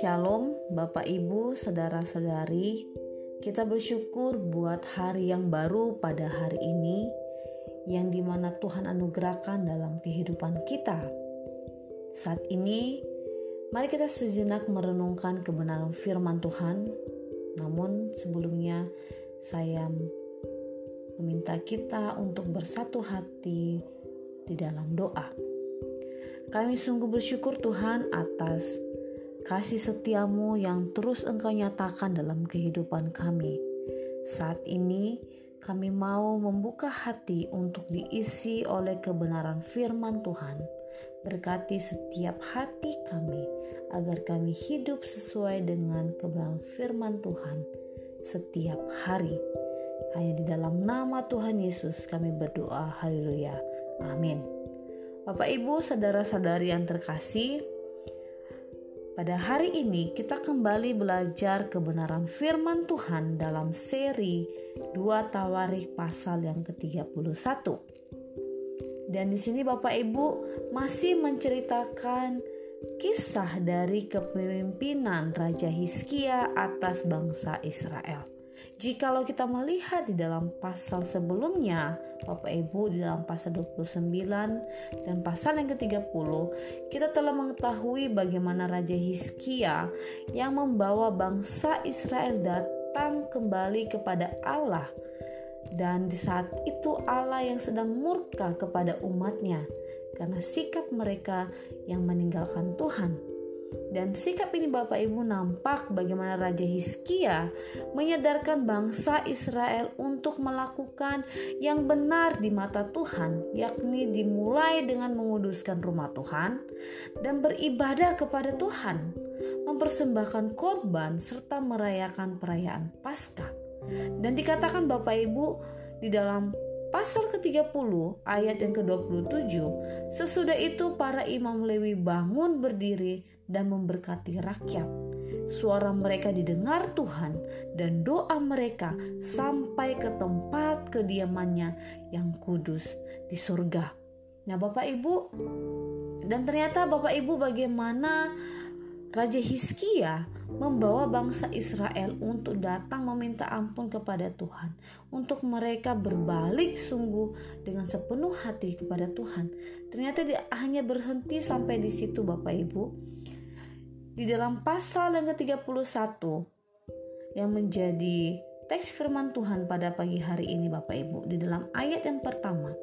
Shalom, Bapak Ibu, saudara-saudari. Kita bersyukur buat hari yang baru pada hari ini, yang di mana Tuhan anugerahkan dalam kehidupan kita. Saat ini, mari kita sejenak merenungkan kebenaran firman Tuhan. Namun, sebelumnya saya meminta kita untuk bersatu hati di dalam doa. Kami sungguh bersyukur Tuhan atas kasih setiamu yang terus engkau nyatakan dalam kehidupan kami. Saat ini kami mau membuka hati untuk diisi oleh kebenaran firman Tuhan. Berkati setiap hati kami agar kami hidup sesuai dengan kebenaran firman Tuhan setiap hari. Hanya di dalam nama Tuhan Yesus kami berdoa. Haleluya. Amin. Bapak Ibu, saudara-saudari yang terkasih, pada hari ini kita kembali belajar kebenaran firman Tuhan dalam seri 2 Tawarik pasal yang ke-31. Dan di sini Bapak Ibu masih menceritakan kisah dari kepemimpinan Raja Hizkia atas bangsa Israel. Jikalau kita melihat di dalam pasal sebelumnya, Bapak Ibu di dalam pasal 29 dan pasal yang ke-30, kita telah mengetahui bagaimana Raja Hizkia yang membawa bangsa Israel datang kembali kepada Allah. Dan di saat itu Allah yang sedang murka kepada umatnya karena sikap mereka yang meninggalkan Tuhan. Dan sikap ini Bapak Ibu nampak bagaimana Raja Hizkia menyadarkan bangsa Israel untuk melakukan yang benar di mata Tuhan, yakni dimulai dengan menguduskan rumah Tuhan dan beribadah kepada Tuhan, mempersembahkan korban serta merayakan perayaan Paskah. Dan dikatakan Bapak Ibu di dalam pasal ke-30 ayat yang ke-27 sesudah itu para imam Lewi bangun berdiri dan memberkati rakyat. Suara mereka didengar Tuhan dan doa mereka sampai ke tempat kediamannya yang kudus di surga. Nah, Bapak Ibu, dan ternyata Bapak Ibu bagaimana Raja Hizkia membawa bangsa Israel untuk datang meminta ampun kepada Tuhan, untuk mereka berbalik sungguh dengan sepenuh hati kepada Tuhan. Ternyata dia hanya berhenti sampai di situ Bapak Ibu di dalam pasal yang ke-31 yang menjadi teks firman Tuhan pada pagi hari ini Bapak Ibu di dalam ayat yang pertama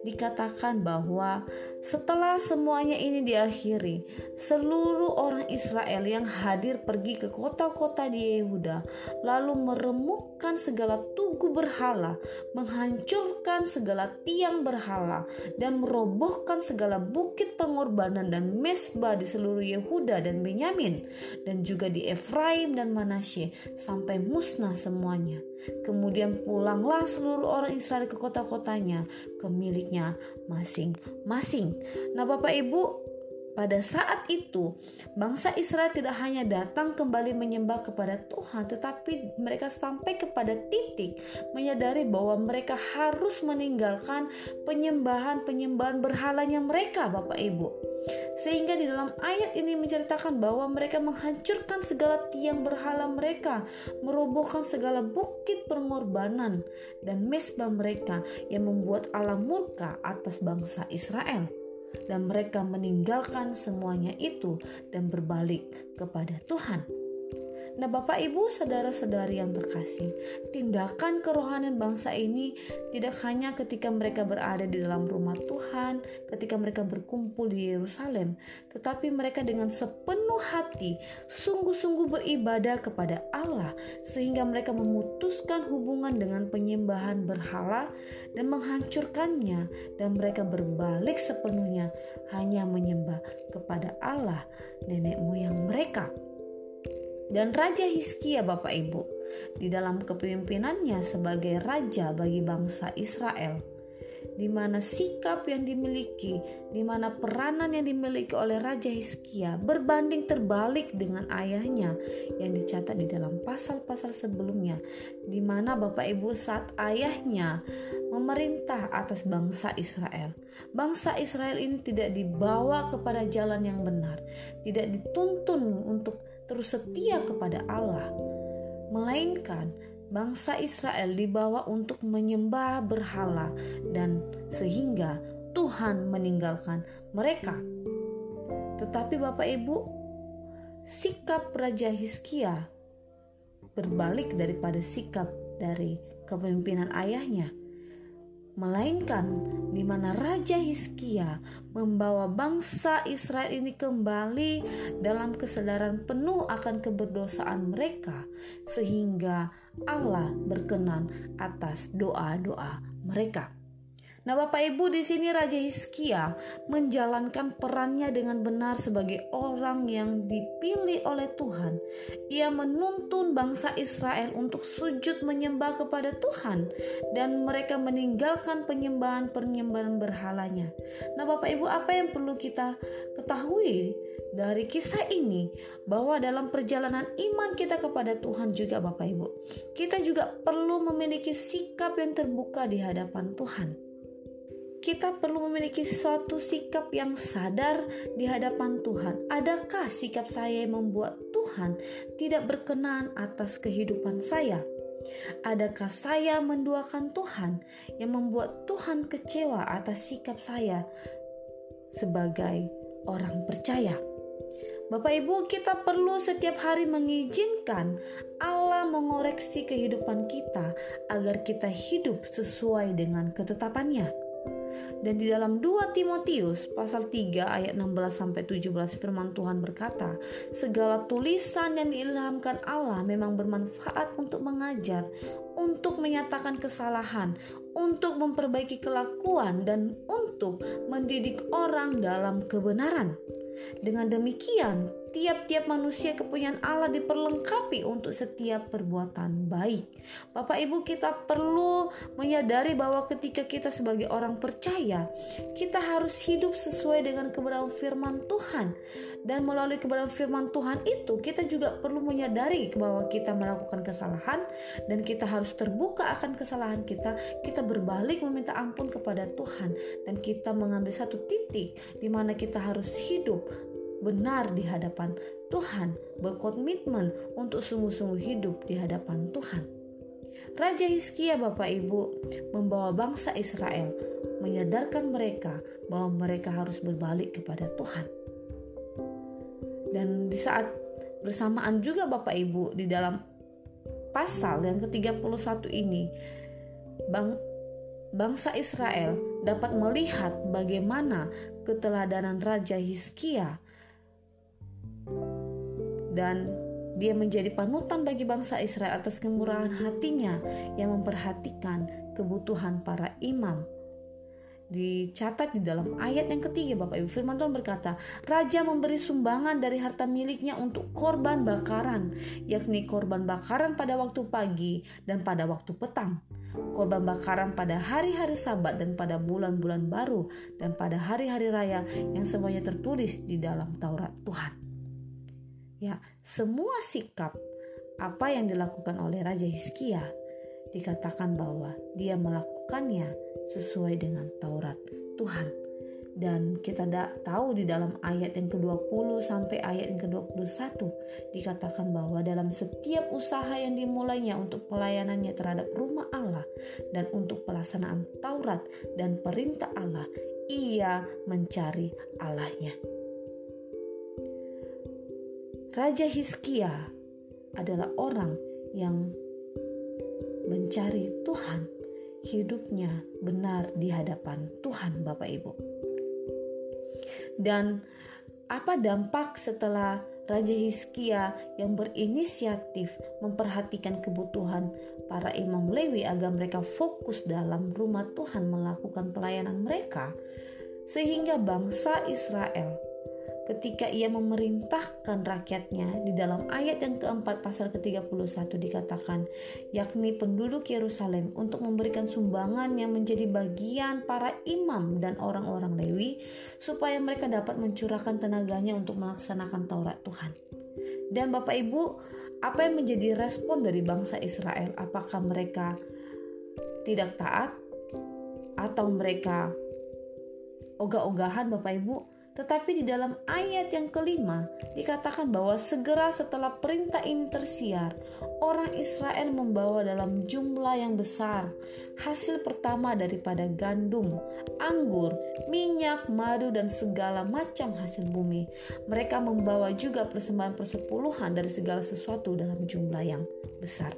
dikatakan bahwa setelah semuanya ini diakhiri, seluruh orang Israel yang hadir pergi ke kota-kota di Yehuda, lalu meremukkan segala tugu berhala, menghancurkan segala tiang berhala, dan merobohkan segala bukit pengorbanan dan mesbah di seluruh Yehuda dan Benyamin, dan juga di Efraim dan Manasye, sampai musnah semuanya. Kemudian pulanglah seluruh orang Israel ke kota-kotanya, ke miliknya masing-masing. Nah, Bapak Ibu, pada saat itu, bangsa Israel tidak hanya datang kembali menyembah kepada Tuhan, tetapi mereka sampai kepada titik menyadari bahwa mereka harus meninggalkan penyembahan-penyembahan berhalanya mereka, Bapak Ibu. Sehingga di dalam ayat ini menceritakan bahwa mereka menghancurkan segala tiang berhala mereka, merobohkan segala bukit pengorbanan dan mesbah mereka yang membuat Allah murka atas bangsa Israel. Dan mereka meninggalkan semuanya itu dan berbalik kepada Tuhan. Nah, Bapak Ibu, saudara-saudari yang terkasih, tindakan kerohanian bangsa ini tidak hanya ketika mereka berada di dalam rumah Tuhan, ketika mereka berkumpul di Yerusalem, tetapi mereka dengan sepenuh hati sungguh-sungguh beribadah kepada Allah sehingga mereka memutuskan hubungan dengan penyembahan berhala dan menghancurkannya dan mereka berbalik sepenuhnya hanya menyembah kepada Allah nenek moyang mereka dan Raja Hizkia Bapak Ibu di dalam kepemimpinannya sebagai raja bagi bangsa Israel. di mana sikap yang dimiliki, di mana peranan yang dimiliki oleh Raja Hizkia berbanding terbalik dengan ayahnya yang dicatat di dalam pasal-pasal sebelumnya, di mana Bapak Ibu saat ayahnya memerintah atas bangsa Israel. Bangsa Israel ini tidak dibawa kepada jalan yang benar, tidak dituntun untuk terus setia kepada Allah, melainkan bangsa Israel dibawa untuk menyembah berhala dan sehingga Tuhan meninggalkan mereka. Tetapi Bapak Ibu, sikap Raja Hizkia berbalik daripada sikap dari kepemimpinan ayahnya melainkan di mana Raja Hizkia membawa bangsa Israel ini kembali dalam kesadaran penuh akan keberdosaan mereka, sehingga Allah berkenan atas doa-doa mereka. Nah, Bapak Ibu, di sini Raja Hizkia menjalankan perannya dengan benar sebagai orang yang dipilih oleh Tuhan. Ia menuntun bangsa Israel untuk sujud menyembah kepada Tuhan dan mereka meninggalkan penyembahan-penyembahan berhalanya. Nah, Bapak Ibu, apa yang perlu kita ketahui dari kisah ini bahwa dalam perjalanan iman kita kepada Tuhan juga Bapak Ibu, kita juga perlu memiliki sikap yang terbuka di hadapan Tuhan kita perlu memiliki suatu sikap yang sadar di hadapan Tuhan. Adakah sikap saya yang membuat Tuhan tidak berkenan atas kehidupan saya? Adakah saya menduakan Tuhan yang membuat Tuhan kecewa atas sikap saya sebagai orang percaya? Bapak Ibu, kita perlu setiap hari mengizinkan Allah mengoreksi kehidupan kita agar kita hidup sesuai dengan ketetapannya. Dan di dalam 2 Timotius pasal 3 ayat 16 sampai 17 firman Tuhan berkata, segala tulisan yang diilhamkan Allah memang bermanfaat untuk mengajar, untuk menyatakan kesalahan, untuk memperbaiki kelakuan dan untuk mendidik orang dalam kebenaran. Dengan demikian, tiap-tiap manusia kepunyaan Allah diperlengkapi untuk setiap perbuatan baik. Bapak Ibu kita perlu menyadari bahwa ketika kita sebagai orang percaya, kita harus hidup sesuai dengan kebenaran firman Tuhan. Dan melalui kebenaran firman Tuhan itu, kita juga perlu menyadari bahwa kita melakukan kesalahan dan kita harus terbuka akan kesalahan kita. Kita berbalik meminta ampun kepada Tuhan dan kita mengambil satu titik di mana kita harus hidup benar di hadapan Tuhan, berkomitmen untuk sungguh-sungguh hidup di hadapan Tuhan. Raja Hizkia Bapak Ibu membawa bangsa Israel menyadarkan mereka bahwa mereka harus berbalik kepada Tuhan. Dan di saat bersamaan juga Bapak Ibu di dalam pasal yang ke-31 ini bang, bangsa Israel dapat melihat bagaimana keteladanan Raja Hizkia dan dia menjadi panutan bagi bangsa Israel atas kemurahan hatinya yang memperhatikan kebutuhan para imam. Dicatat di dalam ayat yang ketiga Bapak Ibu firman Tuhan berkata, Raja memberi sumbangan dari harta miliknya untuk korban bakaran, yakni korban bakaran pada waktu pagi dan pada waktu petang. Korban bakaran pada hari-hari sabat dan pada bulan-bulan baru dan pada hari-hari raya yang semuanya tertulis di dalam Taurat Tuhan. Ya, semua sikap apa yang dilakukan oleh Raja Hizkia dikatakan bahwa dia melakukannya sesuai dengan Taurat Tuhan. Dan kita tidak tahu di dalam ayat yang ke-20 sampai ayat yang ke-21 dikatakan bahwa dalam setiap usaha yang dimulainya untuk pelayanannya terhadap rumah Allah dan untuk pelaksanaan Taurat dan perintah Allah, ia mencari Allahnya. Raja Hizkia adalah orang yang mencari Tuhan, hidupnya benar di hadapan Tuhan, Bapak Ibu. Dan apa dampak setelah Raja Hizkia yang berinisiatif memperhatikan kebutuhan para imam Lewi agar mereka fokus dalam rumah Tuhan melakukan pelayanan mereka, sehingga bangsa Israel ketika ia memerintahkan rakyatnya di dalam ayat yang keempat pasal ke-31 dikatakan yakni penduduk Yerusalem untuk memberikan sumbangan yang menjadi bagian para imam dan orang-orang Lewi supaya mereka dapat mencurahkan tenaganya untuk melaksanakan Taurat Tuhan. Dan Bapak Ibu, apa yang menjadi respon dari bangsa Israel? Apakah mereka tidak taat atau mereka ogah-ogahan Bapak Ibu? Tetapi di dalam ayat yang kelima dikatakan bahwa segera setelah perintah ini tersiar, orang Israel membawa dalam jumlah yang besar hasil pertama daripada gandum, anggur, minyak, madu, dan segala macam hasil bumi. Mereka membawa juga persembahan persepuluhan dari segala sesuatu dalam jumlah yang besar.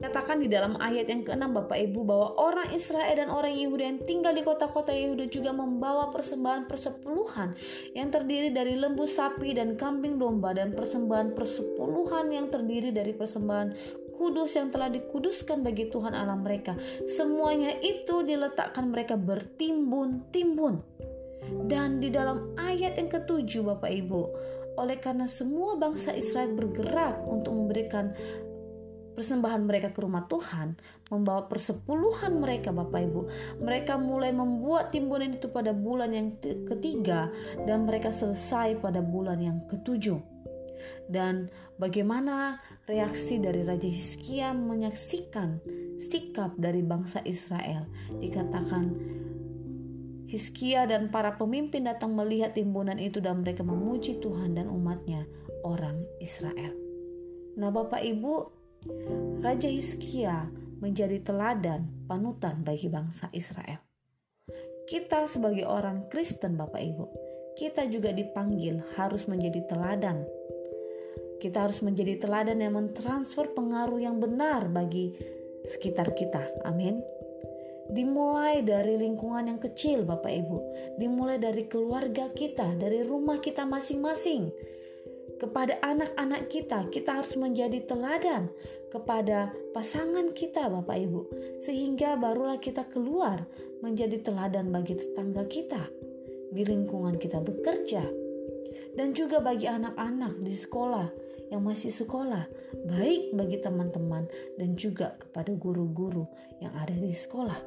Katakan di dalam ayat yang ke-6 Bapak Ibu bahwa orang Israel dan orang Yehuda yang tinggal di kota-kota Yehuda juga membawa persembahan persepuluhan yang terdiri dari lembu sapi dan kambing domba dan persembahan persepuluhan yang terdiri dari persembahan kudus yang telah dikuduskan bagi Tuhan Allah mereka. Semuanya itu diletakkan mereka bertimbun-timbun. Dan di dalam ayat yang ketujuh Bapak Ibu, oleh karena semua bangsa Israel bergerak untuk memberikan persembahan mereka ke rumah Tuhan, membawa persepuluhan mereka Bapak Ibu. Mereka mulai membuat timbunan itu pada bulan yang ketiga dan mereka selesai pada bulan yang ketujuh. Dan bagaimana reaksi dari Raja Hizkia menyaksikan sikap dari bangsa Israel? Dikatakan Hizkia dan para pemimpin datang melihat timbunan itu dan mereka memuji Tuhan dan umatnya, orang Israel. Nah Bapak Ibu, Raja Hizkia menjadi teladan panutan bagi bangsa Israel. Kita sebagai orang Kristen Bapak Ibu, kita juga dipanggil harus menjadi teladan. Kita harus menjadi teladan yang mentransfer pengaruh yang benar bagi sekitar kita. Amin. Dimulai dari lingkungan yang kecil, Bapak Ibu. Dimulai dari keluarga kita, dari rumah kita masing-masing kepada anak-anak kita, kita harus menjadi teladan kepada pasangan kita, Bapak Ibu, sehingga barulah kita keluar menjadi teladan bagi tetangga kita di lingkungan kita bekerja, dan juga bagi anak-anak di sekolah yang masih sekolah, baik bagi teman-teman dan juga kepada guru-guru yang ada di sekolah.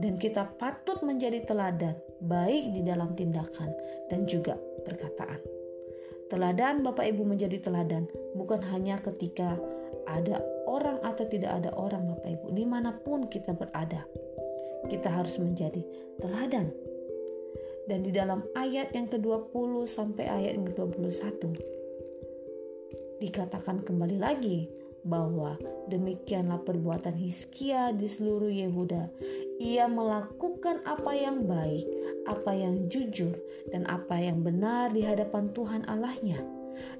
Dan kita patut menjadi teladan, baik di dalam tindakan dan juga perkataan. Teladan Bapak Ibu menjadi teladan bukan hanya ketika ada orang atau tidak ada orang Bapak Ibu, di mana pun kita berada. Kita harus menjadi teladan. Dan di dalam ayat yang ke-20 sampai ayat yang ke-21 dikatakan kembali lagi bahwa demikianlah perbuatan Hizkia di seluruh Yehuda. Ia melakukan apa yang baik, apa yang jujur, dan apa yang benar di hadapan Tuhan Allahnya.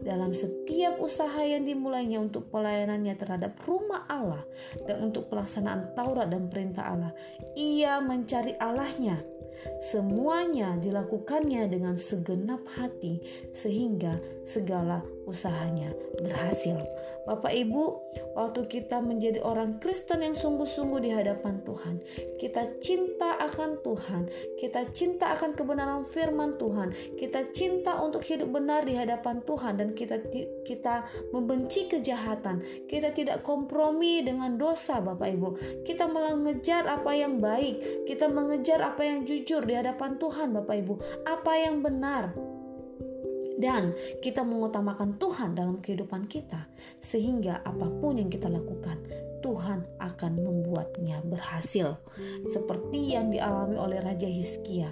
Dalam setiap usaha yang dimulainya untuk pelayanannya terhadap rumah Allah dan untuk pelaksanaan Taurat dan perintah Allah, ia mencari Allahnya Semuanya dilakukannya dengan segenap hati, sehingga segala usahanya berhasil. Bapak Ibu, waktu kita menjadi orang Kristen yang sungguh-sungguh di hadapan Tuhan, kita cinta akan Tuhan, kita cinta akan kebenaran firman Tuhan, kita cinta untuk hidup benar di hadapan Tuhan dan kita kita membenci kejahatan, kita tidak kompromi dengan dosa Bapak Ibu. Kita mengejar apa yang baik, kita mengejar apa yang jujur di hadapan Tuhan Bapak Ibu, apa yang benar dan kita mengutamakan Tuhan dalam kehidupan kita, sehingga apa pun yang kita lakukan, Tuhan akan membuatnya berhasil, seperti yang dialami oleh Raja Hizkia.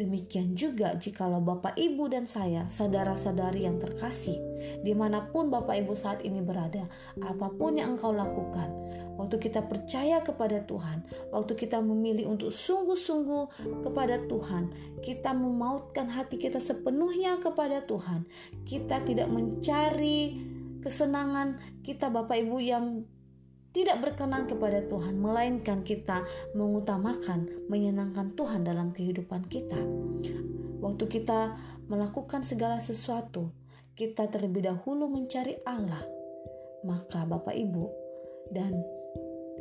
Demikian juga jikalau Bapak Ibu dan saya, saudara-saudari yang terkasih, di mana pun Bapak Ibu saat ini berada, apa pun yang engkau lakukan, waktu kita percaya kepada Tuhan, waktu kita memilih untuk sungguh-sungguh kepada Tuhan, kita memautkan hati kita sepenuhnya kepada Tuhan, kita tidak mencari kesenangan kita Bapak Ibu yang tidak berkenan kepada Tuhan, melainkan kita mengutamakan, menyenangkan Tuhan dalam kehidupan kita. Waktu kita melakukan segala sesuatu, kita terlebih dahulu mencari Allah, maka Bapak Ibu dan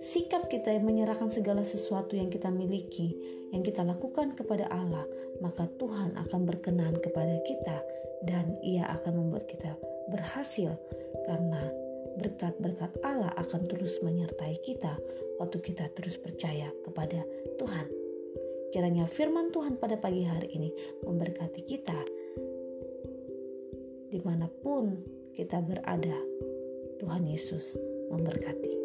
sikap kita yang menyerahkan segala sesuatu yang kita miliki, yang kita lakukan kepada Allah, maka Tuhan akan berkenan kepada kita dan Ia akan membuat kita berhasil karena berkat-berkat Allah akan terus menyertai kita waktu kita terus percaya kepada Tuhan. Kiranya firman Tuhan pada pagi hari ini memberkati kita di mana pun kita berada. Tuhan Yesus memberkati.